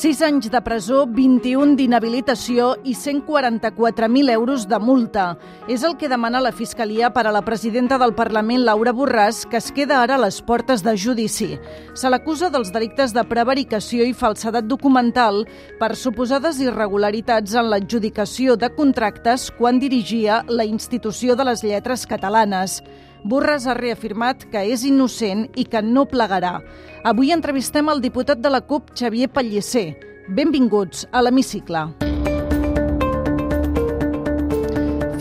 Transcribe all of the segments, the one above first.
6 anys de presó, 21 d'inhabilitació i 144.000 euros de multa. És el que demana la Fiscalia per a la presidenta del Parlament, Laura Borràs, que es queda ara a les portes de judici. Se l'acusa dels delictes de prevaricació i falsedat documental per suposades irregularitats en l'adjudicació de contractes quan dirigia la institució de les lletres catalanes. Borres ha reafirmat que és innocent i que no plegarà. Avui entrevistem el diputat de la CUP, Xavier Pellicer. Benvinguts a l'Hemicicle.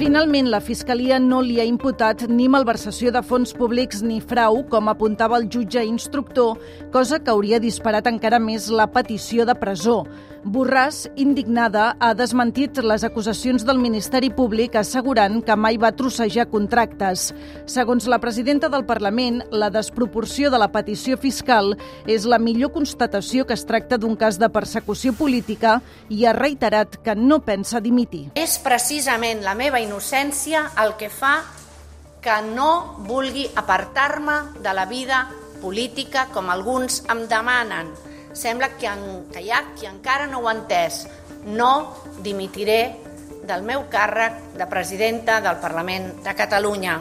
Finalment, la Fiscalia no li ha imputat ni malversació de fons públics ni frau, com apuntava el jutge instructor, cosa que hauria disparat encara més la petició de presó. Borràs, indignada, ha desmentit les acusacions del Ministeri Públic assegurant que mai va trossejar contractes. Segons la presidenta del Parlament, la desproporció de la petició fiscal és la millor constatació que es tracta d'un cas de persecució política i ha reiterat que no pensa dimitir. És precisament la meva innocència el que fa que no vulgui apartar-me de la vida política com alguns em demanen sembla que, en, que hi ha qui encara no ho ha entès. No dimitiré del meu càrrec de presidenta del Parlament de Catalunya.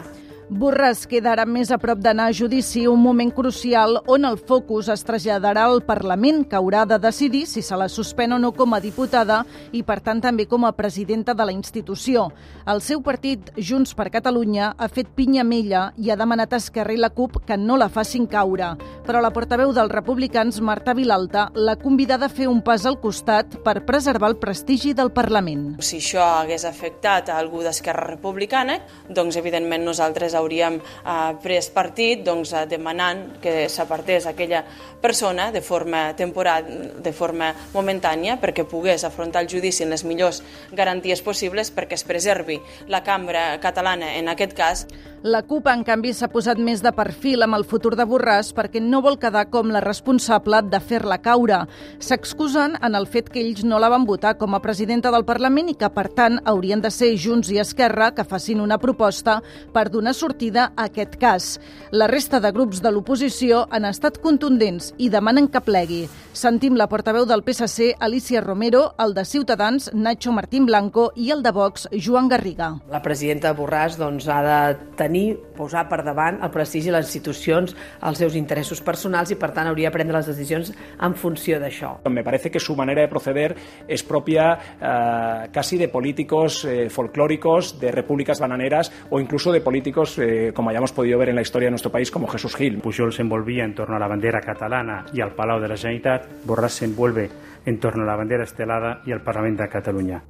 Borràs queda ara més a prop d'anar a judici, un moment crucial on el focus es traslladarà al Parlament, que haurà de decidir si se la suspèn o no com a diputada i, per tant, també com a presidenta de la institució. El seu partit, Junts per Catalunya, ha fet pinya amb ella i ha demanat a Esquerra i la CUP que no la facin caure. Però la portaveu dels republicans, Marta Vilalta, l'ha convidada a fer un pas al costat per preservar el prestigi del Parlament. Si això hagués afectat a algú d'Esquerra Republicana, doncs, evidentment, nosaltres hauríem eh, pres partit doncs, eh, demanant que s'apartés aquella persona de forma temporal, de forma momentània, perquè pogués afrontar el judici en les millors garanties possibles perquè es preservi la cambra catalana en aquest cas. La CUP, en canvi, s'ha posat més de perfil amb el futur de Borràs perquè no vol quedar com la responsable de fer-la caure. S'excusen en el fet que ells no la van votar com a presidenta del Parlament i que, per tant, haurien de ser Junts i Esquerra que facin una proposta per donar sortida a aquest cas. La resta de grups de l'oposició han estat contundents i demanen que plegui. Sentim la portaveu del PSC, Alicia Romero, el de Ciutadans, Nacho Martín Blanco i el de Vox, Joan Garriga. La presidenta Borràs doncs, ha de tenir, posar per davant el prestigi de les institucions, els seus interessos personals i, per tant, hauria de prendre les decisions en funció d'això. Me parece que su manera de proceder es propia eh, casi de políticos eh, folclóricos, de repúblicas bananeras o incluso de políticos, eh, como hayamos podido ver en la historia de nuestro país, como Jesús Gil. Pujol se envolvía en torno a la bandera catalana y al Palau de la Generalitat, Borràs se envuelve en torno a la bandera estelada y al Parlamento de Cataluña.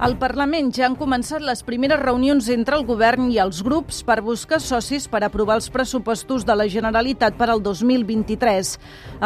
Al Parlament ja han començat les primeres reunions entre el govern i els grups per buscar socis per aprovar els pressupostos de la Generalitat per al 2023.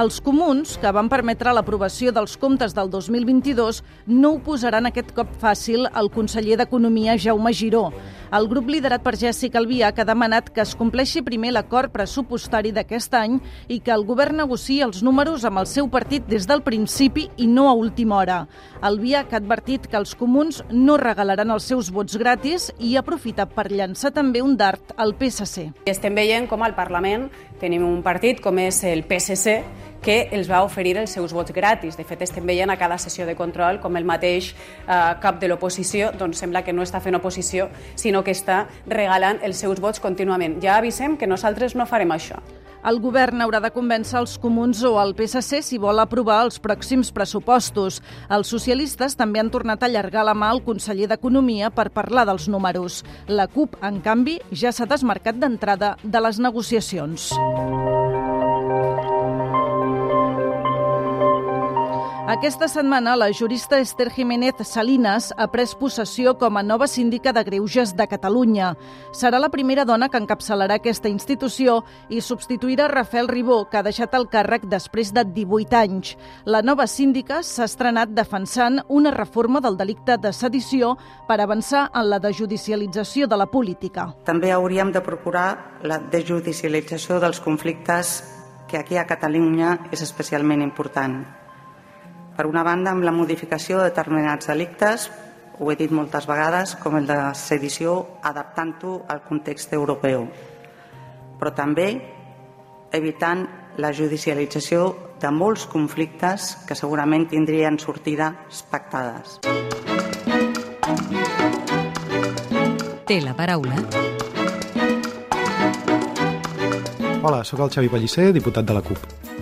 Els comuns, que van permetre l'aprovació dels comptes del 2022, no ho posaran aquest cop fàcil al conseller d'Economia, Jaume Giró. El grup liderat per Jessica Albiach ha demanat que es compleixi primer l'acord pressupostari d'aquest any i que el govern negociï els números amb el seu partit des del principi i no a última hora. Albiach ha advertit que els comuns no regalaran els seus vots gratis i aprofita per llançar també un dart al PSC. Estem veient com al Parlament tenim un partit com és el PSC que els va oferir els seus vots gratis. De fet, estem veient a cada sessió de control com el mateix eh, cap de l'oposició doncs sembla que no està fent oposició, sinó que està regalant els seus vots contínuament. Ja avisem que nosaltres no farem això. El govern haurà de convèncer els comuns o el PSC si vol aprovar els pròxims pressupostos. Els socialistes també han tornat a allargar la mà al conseller d'Economia per parlar dels números. La CUP, en canvi, ja s'ha desmarcat d'entrada de les negociacions. Música Aquesta setmana, la jurista Esther Jiménez Salinas ha pres possessió com a nova síndica de Greuges de Catalunya. Serà la primera dona que encapçalarà aquesta institució i substituirà Rafael Ribó, que ha deixat el càrrec després de 18 anys. La nova síndica s'ha estrenat defensant una reforma del delicte de sedició per avançar en la desjudicialització de la política. També hauríem de procurar la desjudicialització dels conflictes que aquí a Catalunya és especialment important Per una banda, amb la modificació de determinats delictes, ho he dit moltes vegades, com el de sedició, adaptant-ho al context europeu, però també evitant la judicialització de molts conflictes que segurament tindrien sortida pactades. Té la paraula. Hola, sóc el Xavi Pellicer, diputat de la CUP.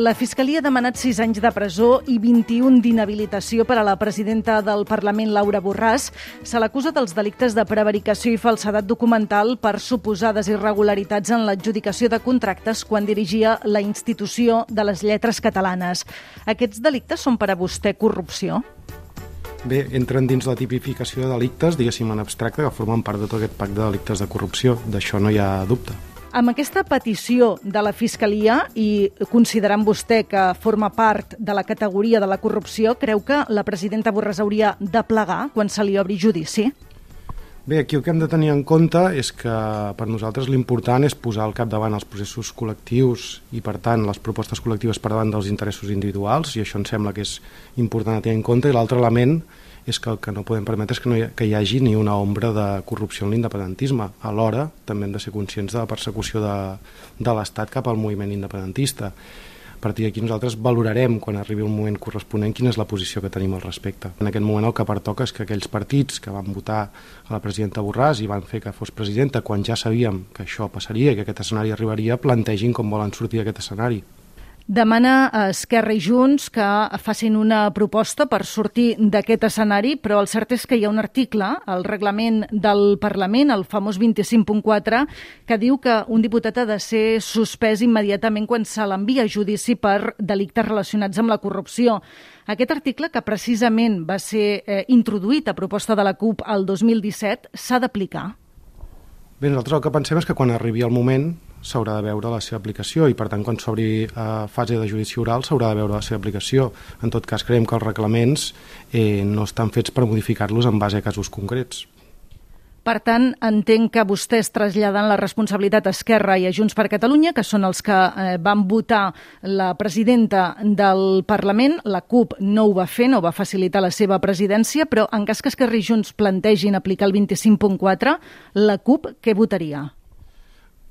La Fiscalia ha demanat 6 anys de presó i 21 d'inhabilitació per a la presidenta del Parlament, Laura Borràs. Se l'acusa dels delictes de prevaricació i falsedat documental per suposades irregularitats en l'adjudicació de contractes quan dirigia la institució de les lletres catalanes. Aquests delictes són per a vostè corrupció? Bé, entren dins la tipificació de delictes, diguéssim, en abstracte, que formen part de tot aquest pacte de delictes de corrupció. D'això no hi ha dubte. Amb aquesta petició de la Fiscalia i considerant vostè que forma part de la categoria de la corrupció, creu que la presidenta Borràs hauria de plegar quan se li obri judici? Bé, aquí el que hem de tenir en compte és que per nosaltres l'important és posar al capdavant els processos col·lectius i, per tant, les propostes col·lectives per davant dels interessos individuals, i això em sembla que és important a tenir en compte. I l'altre element és que el que no podem permetre és que, no hi, que hi hagi ni una ombra de corrupció en l'independentisme. Alhora, també hem de ser conscients de la persecució de, de l'Estat cap al moviment independentista. A partir d'aquí nosaltres valorarem, quan arribi el moment corresponent, quina és la posició que tenim al respecte. En aquest moment el que pertoca és que aquells partits que van votar a la presidenta Borràs i van fer que fos presidenta quan ja sabíem que això passaria que aquest escenari arribaria, plantegin com volen sortir d'aquest escenari. Demana a Esquerra i Junts que facin una proposta per sortir d'aquest escenari, però el cert és que hi ha un article al reglament del Parlament, el famós 25.4, que diu que un diputat ha de ser suspès immediatament quan se l'envia a judici per delictes relacionats amb la corrupció. Aquest article, que precisament va ser eh, introduït a proposta de la CUP el 2017, s'ha d'aplicar? Bé, nosaltres el que pensem és que quan arribi el moment s'haurà de veure la seva aplicació i per tant quan s'obri eh, fase de judici oral s'haurà de veure la seva aplicació. En tot cas creiem que els reglaments eh, no estan fets per modificar-los en base a casos concrets. Per tant, entenc que vostès traslladen la responsabilitat a Esquerra i a Junts per Catalunya, que són els que eh, van votar la presidenta del Parlament. La CUP no ho va fer, no va facilitar la seva presidència, però en cas que Esquerra i Junts plantegin aplicar el 25.4, la CUP què votaria?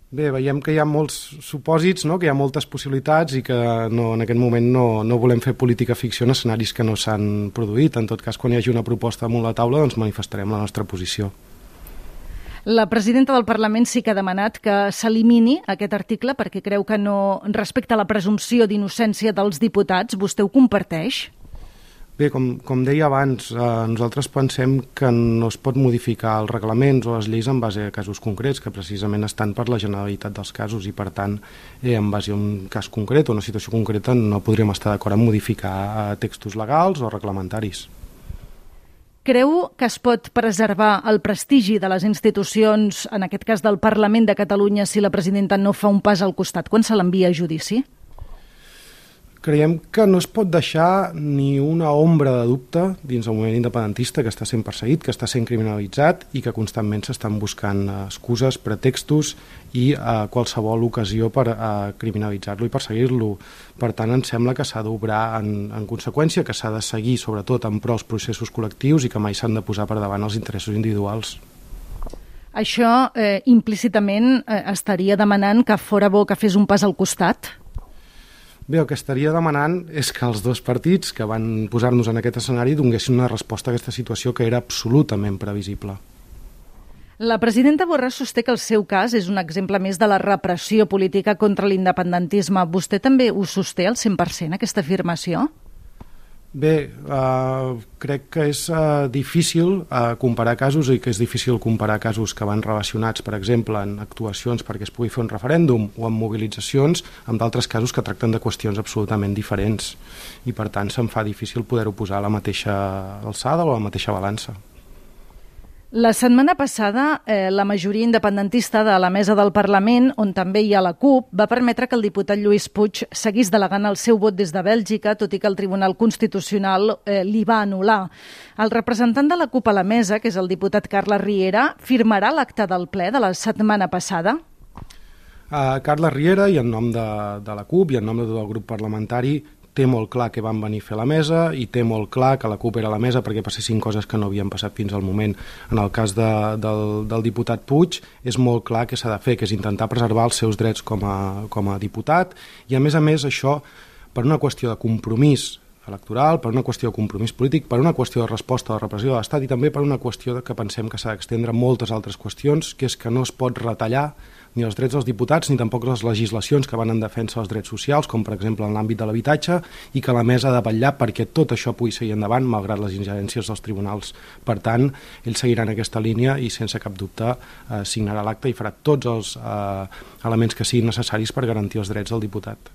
Bé, veiem que hi ha molts supòsits, no? que hi ha moltes possibilitats i que no, en aquest moment no, no volem fer política ficció en escenaris que no s'han produït. En tot cas, quan hi hagi una proposta damunt la taula, doncs manifestarem la nostra posició. La presidenta del Parlament sí que ha demanat que s'elimini aquest article perquè creu que no respecta la presumpció d'innocència dels diputats. Vostè ho comparteix? Bé, com, com deia abans, eh, nosaltres pensem que no es pot modificar els reglaments o les lleis en base a casos concrets, que precisament estan per la generalitat dels casos i, per tant, eh, en base a un cas concret o una situació concreta no podríem estar d'acord en modificar eh, textos legals o reglamentaris. Creu que es pot preservar el prestigi de les institucions, en aquest cas del Parlament de Catalunya, si la presidenta no fa un pas al costat quan se l'envia a judici? Creiem que no es pot deixar ni una ombra de dubte dins el moviment independentista que està sent perseguit, que està sent criminalitzat i que constantment s'estan buscant excuses, pretextos i eh, qualsevol ocasió per eh, criminalitzar-lo i perseguir-lo. Per tant, ens sembla que s'ha d'obrar en, en conseqüència, que s'ha de seguir sobretot en pro els processos col·lectius i que mai s'han de posar per davant els interessos individuals. Això eh, implícitament eh, estaria demanant que fora bo que fes un pas al costat? Bé, el que estaria demanant és que els dos partits que van posar-nos en aquest escenari donguessin una resposta a aquesta situació que era absolutament previsible. La presidenta Borràs sosté que el seu cas és un exemple més de la repressió política contra l'independentisme. Vostè també ho sosté al 100%, aquesta afirmació? Bé, uh, crec que és uh, difícil uh, comparar casos i que és difícil comparar casos que van relacionats, per exemple, en actuacions perquè es pugui fer un referèndum o en mobilitzacions, amb d'altres casos que tracten de qüestions absolutament diferents. I, per tant, se'm fa difícil poder-ho posar a la mateixa alçada o a la mateixa balança. La setmana passada, eh, la majoria independentista de la mesa del Parlament, on també hi ha la CUP, va permetre que el diputat Lluís Puig seguís delegant el seu vot des de Bèlgica, tot i que el Tribunal Constitucional eh, li va anul·lar. El representant de la CUP a la mesa, que és el diputat Carles Riera, firmarà l'acte del ple de la setmana passada? Uh, Carla Riera, i en nom de, de la CUP i en nom de tot el grup parlamentari, té molt clar que van venir a fer la mesa i té molt clar que la CUP era la mesa perquè passessin coses que no havien passat fins al moment. En el cas de, del, del diputat Puig és molt clar que s'ha de fer, que és intentar preservar els seus drets com a, com a diputat i a més a més això per una qüestió de compromís electoral, per una qüestió de compromís polític, per una qüestió de resposta a la repressió de l'Estat i també per una qüestió de que pensem que s'ha d'extendre moltes altres qüestions, que és que no es pot retallar ni els drets dels diputats ni tampoc les legislacions que van en defensa dels drets socials, com per exemple en l'àmbit de l'habitatge, i que la mesa ha de vetllar perquè tot això pugui seguir endavant malgrat les ingerències dels tribunals. Per tant, ells seguiran aquesta línia i sense cap dubte eh, signarà l'acte i farà tots els eh, elements que siguin necessaris per garantir els drets del diputat.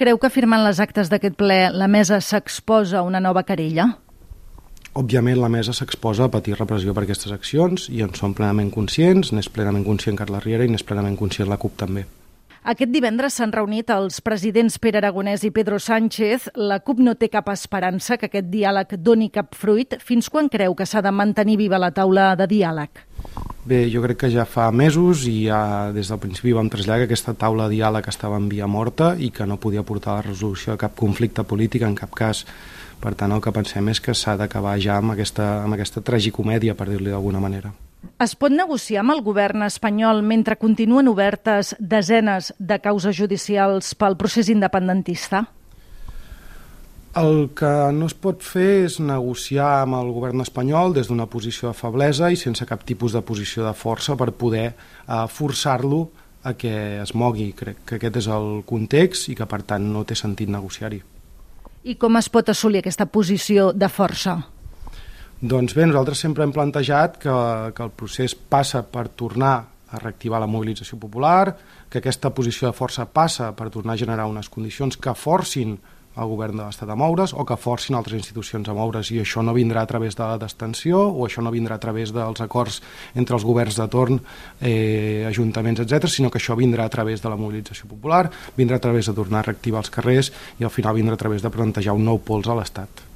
Creu que firmant les actes d'aquest ple la mesa s'exposa a una nova querella? Òbviament la mesa s'exposa a patir repressió per aquestes accions i en som plenament conscients, n'és plenament conscient Carles Riera i n'és plenament conscient la CUP també. Aquest divendres s'han reunit els presidents Pere Aragonès i Pedro Sánchez. La CUP no té cap esperança que aquest diàleg doni cap fruit. Fins quan creu que s'ha de mantenir viva la taula de diàleg? Bé, jo crec que ja fa mesos i ja des del principi vam traslladar que aquesta taula de diàleg estava en via morta i que no podia portar a la resolució de cap conflicte polític, en cap cas per tant, el que pensem és que s'ha d'acabar ja amb aquesta, amb aquesta tragicomèdia, per dir-li d'alguna manera. Es pot negociar amb el govern espanyol mentre continuen obertes desenes de causes judicials pel procés independentista? El que no es pot fer és negociar amb el govern espanyol des d'una posició de feblesa i sense cap tipus de posició de força per poder eh, forçar-lo a que es mogui. Crec que aquest és el context i que, per tant, no té sentit negociar-hi. I com es pot assolir aquesta posició de força? Doncs bé, nosaltres sempre hem plantejat que, que el procés passa per tornar a reactivar la mobilització popular, que aquesta posició de força passa per tornar a generar unes condicions que forcin el govern de l'Estat a moure's o que forcin altres institucions a moure's i això no vindrà a través de la destensió o això no vindrà a través dels acords entre els governs de torn, eh, ajuntaments, etc, sinó que això vindrà a través de la mobilització popular, vindrà a través de tornar a reactivar els carrers i al final vindrà a través de plantejar un nou pols a l'Estat.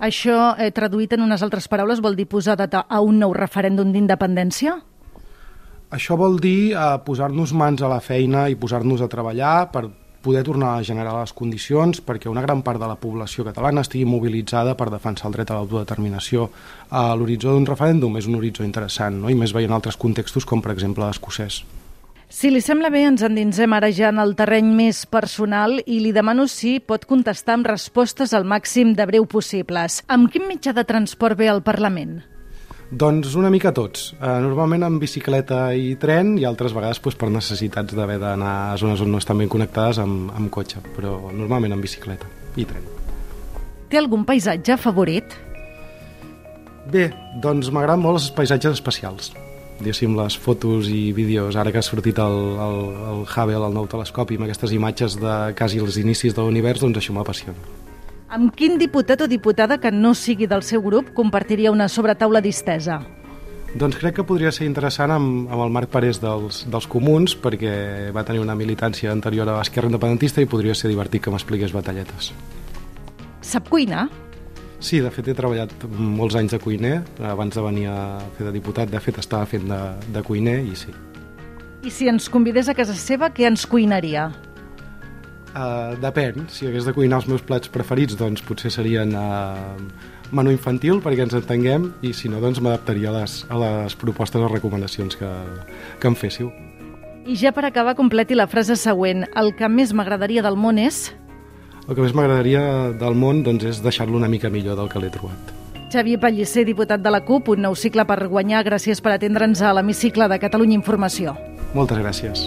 Això, eh, traduït en unes altres paraules, vol dir posar data a un nou referèndum d'independència? Això vol dir eh, posar-nos mans a la feina i posar-nos a treballar per poder tornar a generar les condicions perquè una gran part de la població catalana estigui mobilitzada per defensar el dret a l'autodeterminació. A l'horitzó d'un referèndum és un horitzó interessant, no? i més veient altres contextos com per exemple l'escocès. Si li sembla bé, ens endinsem ara ja en el terreny més personal i li demano si pot contestar amb respostes al màxim de breu possibles. Amb quin mitjà de transport ve al Parlament? Doncs una mica tots. Eh, normalment amb bicicleta i tren i altres vegades doncs, per necessitats d'haver d'anar a zones on no estan ben connectades amb, amb cotxe, però normalment amb bicicleta i tren. Té algun paisatge favorit? Bé, doncs m'agraden molt els paisatges especials. Diguéssim, les fotos i vídeos, ara que ha sortit el, el, el Hubble, el nou telescopi, amb aquestes imatges de quasi els inicis de l'univers, doncs això m'apassiona. Amb quin diputat o diputada que no sigui del seu grup compartiria una sobretaula distesa? Doncs crec que podria ser interessant amb, amb el Marc Parés dels, dels Comuns perquè va tenir una militància anterior a l'Esquerra Independentista i podria ser divertit que m'expliqués batalletes. Sap cuinar? Sí, de fet he treballat molts anys de cuiner, abans de venir a fer de diputat, de fet estava fent de, de cuiner i sí. I si ens convidés a casa seva, què ens cuinaria? Uh, depèn, si hagués de cuinar els meus plats preferits doncs potser serien uh, menú infantil perquè ens entenguem i si no doncs m'adaptaria a, les, a les propostes o recomanacions que, que em féssiu. I ja per acabar completi la frase següent, el que més m'agradaria del món és... El que més m'agradaria del món doncs, és deixar-lo una mica millor del que l'he trobat. Xavier Pellicer, diputat de la CUP, un nou cicle per guanyar. Gràcies per atendre'ns a l'hemicicle de Catalunya Informació. Moltes gràcies.